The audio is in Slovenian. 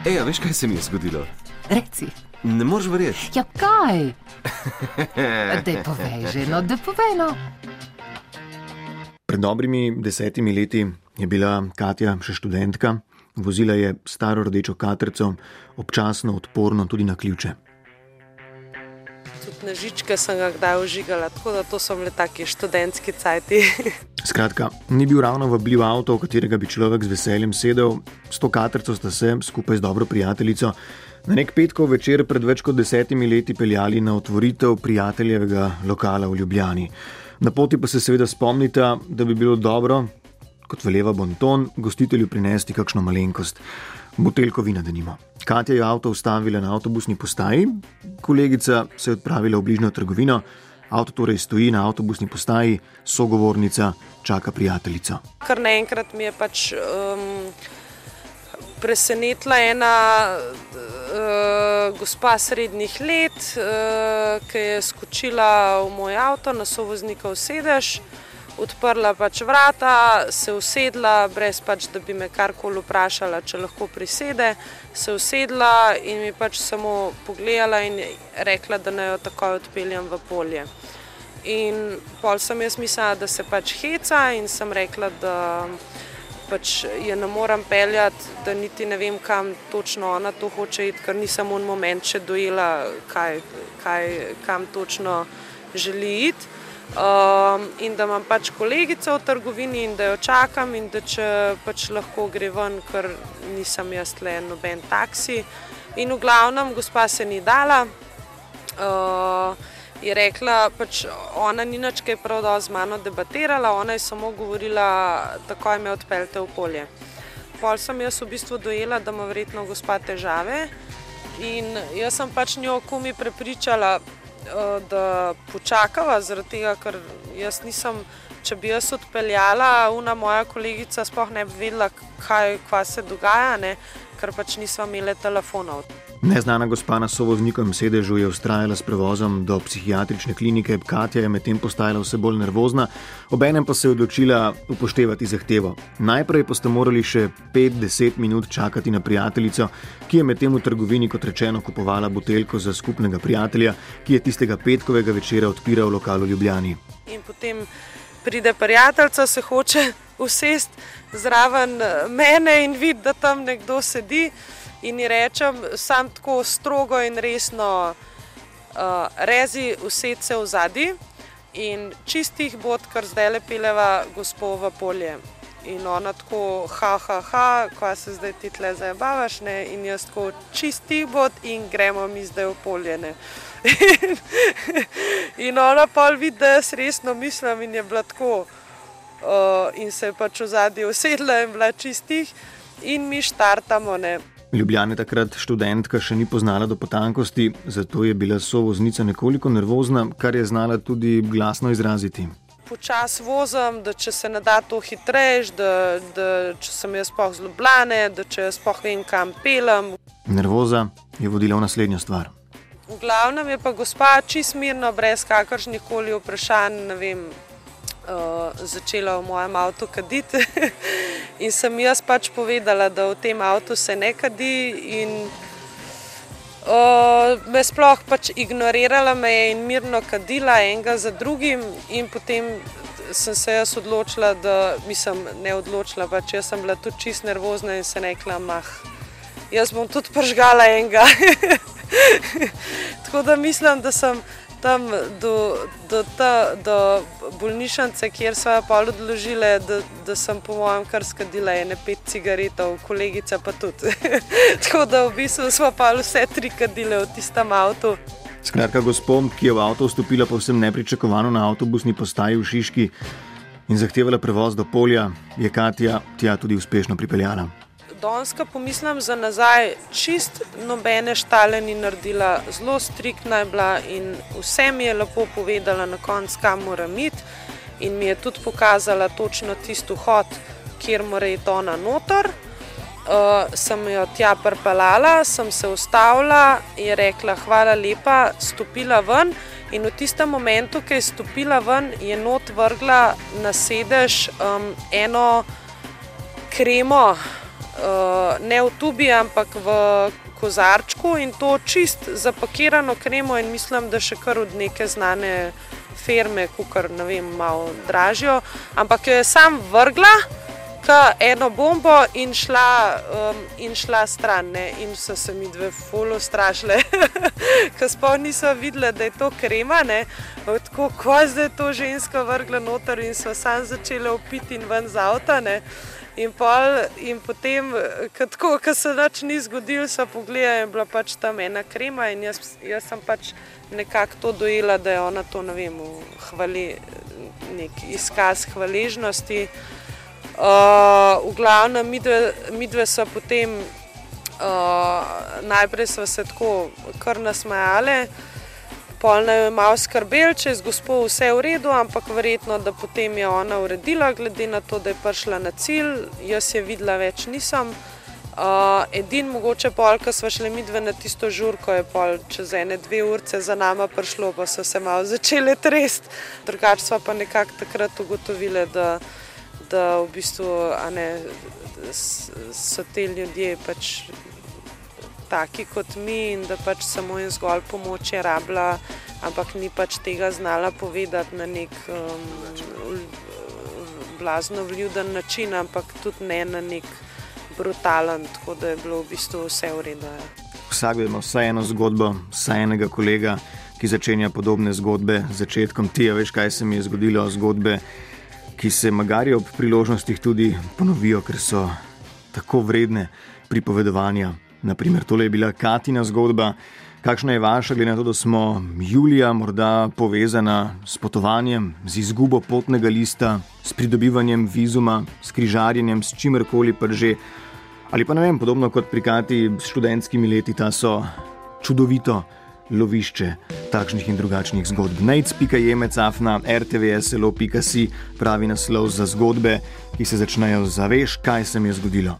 Ej, a veš, kaj se mi je zgodilo? Reci. Ne moreš verjeti. Ja, kaj? Da povej že, no, da povej no. Pred dobrimi desetimi leti je bila Katja še študentka, vozila je staro rdečo katrco, občasno odporno tudi na ključe. Tudi na žičke sem ga kdaj užigala, tako da to so bili taki študentski cajti. Skratka, ni bil ravno vabljiv avto, v katerega bi človek z veseljem sedel. S to katrco sta se skupaj z dobro prijateljico na nek petkov večer pred več kot desetimi leti peljali na otvoritev prijateljevega lokala v Ljubljani. Na poti pa se seveda spomnite, da bi bilo dobro, kot veleva Bonton, gostitelju prinesti kakšno malenkost, buteljko vina, da nima. Katja je avto ustavila na avtobusni postaji, kolegica se je odpravila v bližnjo trgovino, avto torej stoji na avtobusni postaji, sogovornica čaka prijateljico. Kar naenkrat mi je pač um, presenetila ena uh, gospa srednjih let, uh, ki je skočila v moj avto, na sovoznikov sedež, odprla pač vrata, se usedla, brez pač, da bi me karkoli vprašala, če lahko prisede. Se usedla in mi pač samo pogledala in rekla, da naj jo takoj odpeljem v polje. In pol sem jaz mislila, da se pač heca, in sem rekla, da pač je ne morem peljati, da niti ne vem, kam točno ona to hoče iti, ker nisem v moment še dojela, kaj, kaj, kam točno želi iti. Um, in da imam pač kolegico v trgovini in da jo čakam, in da če pač lahko gre ven, ker nisem jaz le noben taksi. In v glavnem, gospa se ni dala. Uh, je rekla, pač ona ni nič kaj prav dobro z mano debatirala, ona je samo govorila, tako me odpeljte v polje. Pol sem jaz v bistvu dojela, da ima verjetno gospa težave in jaz sem pač njo kumi prepričala, da počakava, zaradi tega, ker jaz nisem, če bi jaz odpeljala, una moja kolegica sploh ne bi vedela, kaj, kaj se dogaja, ne? ker pač nismo imeli telefonov. Neznana gospa na sovoznikovem sedežu je ustrajala s prevozom do psihiatrične klinike, Katja je medtem postajala vse bolj nervozna, obenem pa se je odločila upoštevati zahtevo. Najprej pa ste morali še 5-10 minut čakati na prijateljico, ki je medtem v trgovini, kot rečeno, kupovala buteljko za skupnega prijatelja, ki je tistega petkovega večera odpiral v Ljubljani. In potem pride prijateljica, se hoče usesti zraven mene in vidi, da tam nekdo sedi. In ji rečem, sam tako strogo in resno, uh, rezi vse se v zadnji in čistih bod, kar zdaj le peleva gospod v polje. In ona tako, ha, ha, ha, ko se zdaj ti tle zabavaš, ne? in jaz tako čistih bod in gremo mi zdaj v polje. In, in ona pa vidi, da jaz resno mislim in je bila tako. Uh, in se je pač v zadnji usedla in bila čistih, in mi štartamo. Ne? Ljubljana takrat študentka še ni poznala do potankosti, zato je bila sovoznica nekoliko nervozna, kar je znala tudi glasno izraziti. Počasi vozim, da če se ne da to hitreje, da, da če sem jaz spoh zlobljene, da če jaz spoh vem, kam pelem. Nervoza je vodila v naslednjo stvar. V glavnem je pa gospa čist mirno, brez kakršnih koli vprašanj, ne vem, uh, začela v mojem avtu kaditi. in sem jaz pač povedala, da v tem avtu se ne kadi. In, uh, me sploh pač ignorirala, me je in mirno kadila enega za drugim. In potem sem se jaz odločila, da nisem ne odločila, pač jaz sem bila tudi čist nervozna in se rekla, mah, jaz bom tudi pržgala enega. Tako da mislim, da sem tam do, do, ta, do bolnišnice, kjer so jo pol odložile, da, da sem po mojem kar skadila ene pet cigaretov, kolegica pa tudi. Tako da v bistvu smo pa vse tri kadile v tistem avtu. Skratka, gospod, ki je v avto vstopila povsem nepričakovano na avtobusni postaji v Šiški in zahtevala prevoz do polja, je Katja tja tudi uspešno pripeljala. Donska pomislim za nazaj, čist nobene štale ni naredila, zelo striktna je bila in vse mi je lepo povedala na koncu, kam moram iti. In mi je tudi pokazala točno tisto hod, kjer mora iti ona noter. Uh, sem jo tja prpalala, sem se ustavila in je rekla: Hvala lepa, stopila ven. In v tistem momentu, ki je stopila ven, je not vrgla na sedež um, eno kremo, ne v tubi, ampak v kozarčku in to čist zapakirano kremo in mislim, da še kar od neke znane firme, kukar ne vem, malo dražjo, ampak jo je sam vrgla. Eno bombo in šla, um, in šla stran, ne? in so se mi dve fulo strašile, ker sploh niso videli, da je to krema. Tako kot zdaj je to ženska vrgla noter in so sam začele upiti in ven z avta. In, pol, in potem, ko se nič ni zgodilo, so pogledali, da je bila pač tam ena krema in jaz, jaz sem pač nekako to dojela, da je ona to, ne vem, hvali, nek izkaz hvaležnosti. Uh, v glavnem, mi dve so potem uh, najprej se tako kar Polno je malo skrbel, če je z gospodom vse v redu, ampak verjetno, da potem je ona uredila, glede na to, da je prišla na cilj. Jaz je videla več nisem. Uh, edin mogoče pol, ko smo šli mi dve na tisto žurko, je pol čez ene dve urce za nama prišlo, pa so se malo začele trest. Drugač smo pa nekako takrat ugotovili, da, da v bistvu ne, so te ljudje pač taki kot mi in da pač samo in zgolj pomoč je rabila, ampak ni pač tega znala povedati na nek um, blazno vljuden način, ampak tudi ne na nek brutalen, tako da je bilo v bistvu vse v redu. Ja. Vsak ima vsaj eno zgodbo, vsaj enega kolega, ki začenja podobne zgodbe z začetkom. Ti, veš, kaj se mi je zgodilo, zgodbe, ki se magari ob priložnostih tudi ponovijo, ker so tako vredne pripovedovanja. Naprimer, tole je bila Katina zgodba. Kakšna je vaša, glede na to, da smo Julija morda povezana s potovanjem, z izgubo potnega lista, s pridobivanjem vizuma, s križarjenjem, s čimerkoli pa že. Ali pa ne vem, podobno kot pri Kati s študentskimi leti, ta so čudovito lovišče takšnih in drugačnih zgodb. Najc.jemecafna, rtvslo.si pravi naslov za zgodbe, ki se začnejo zaveš, kaj se mi je zgodilo.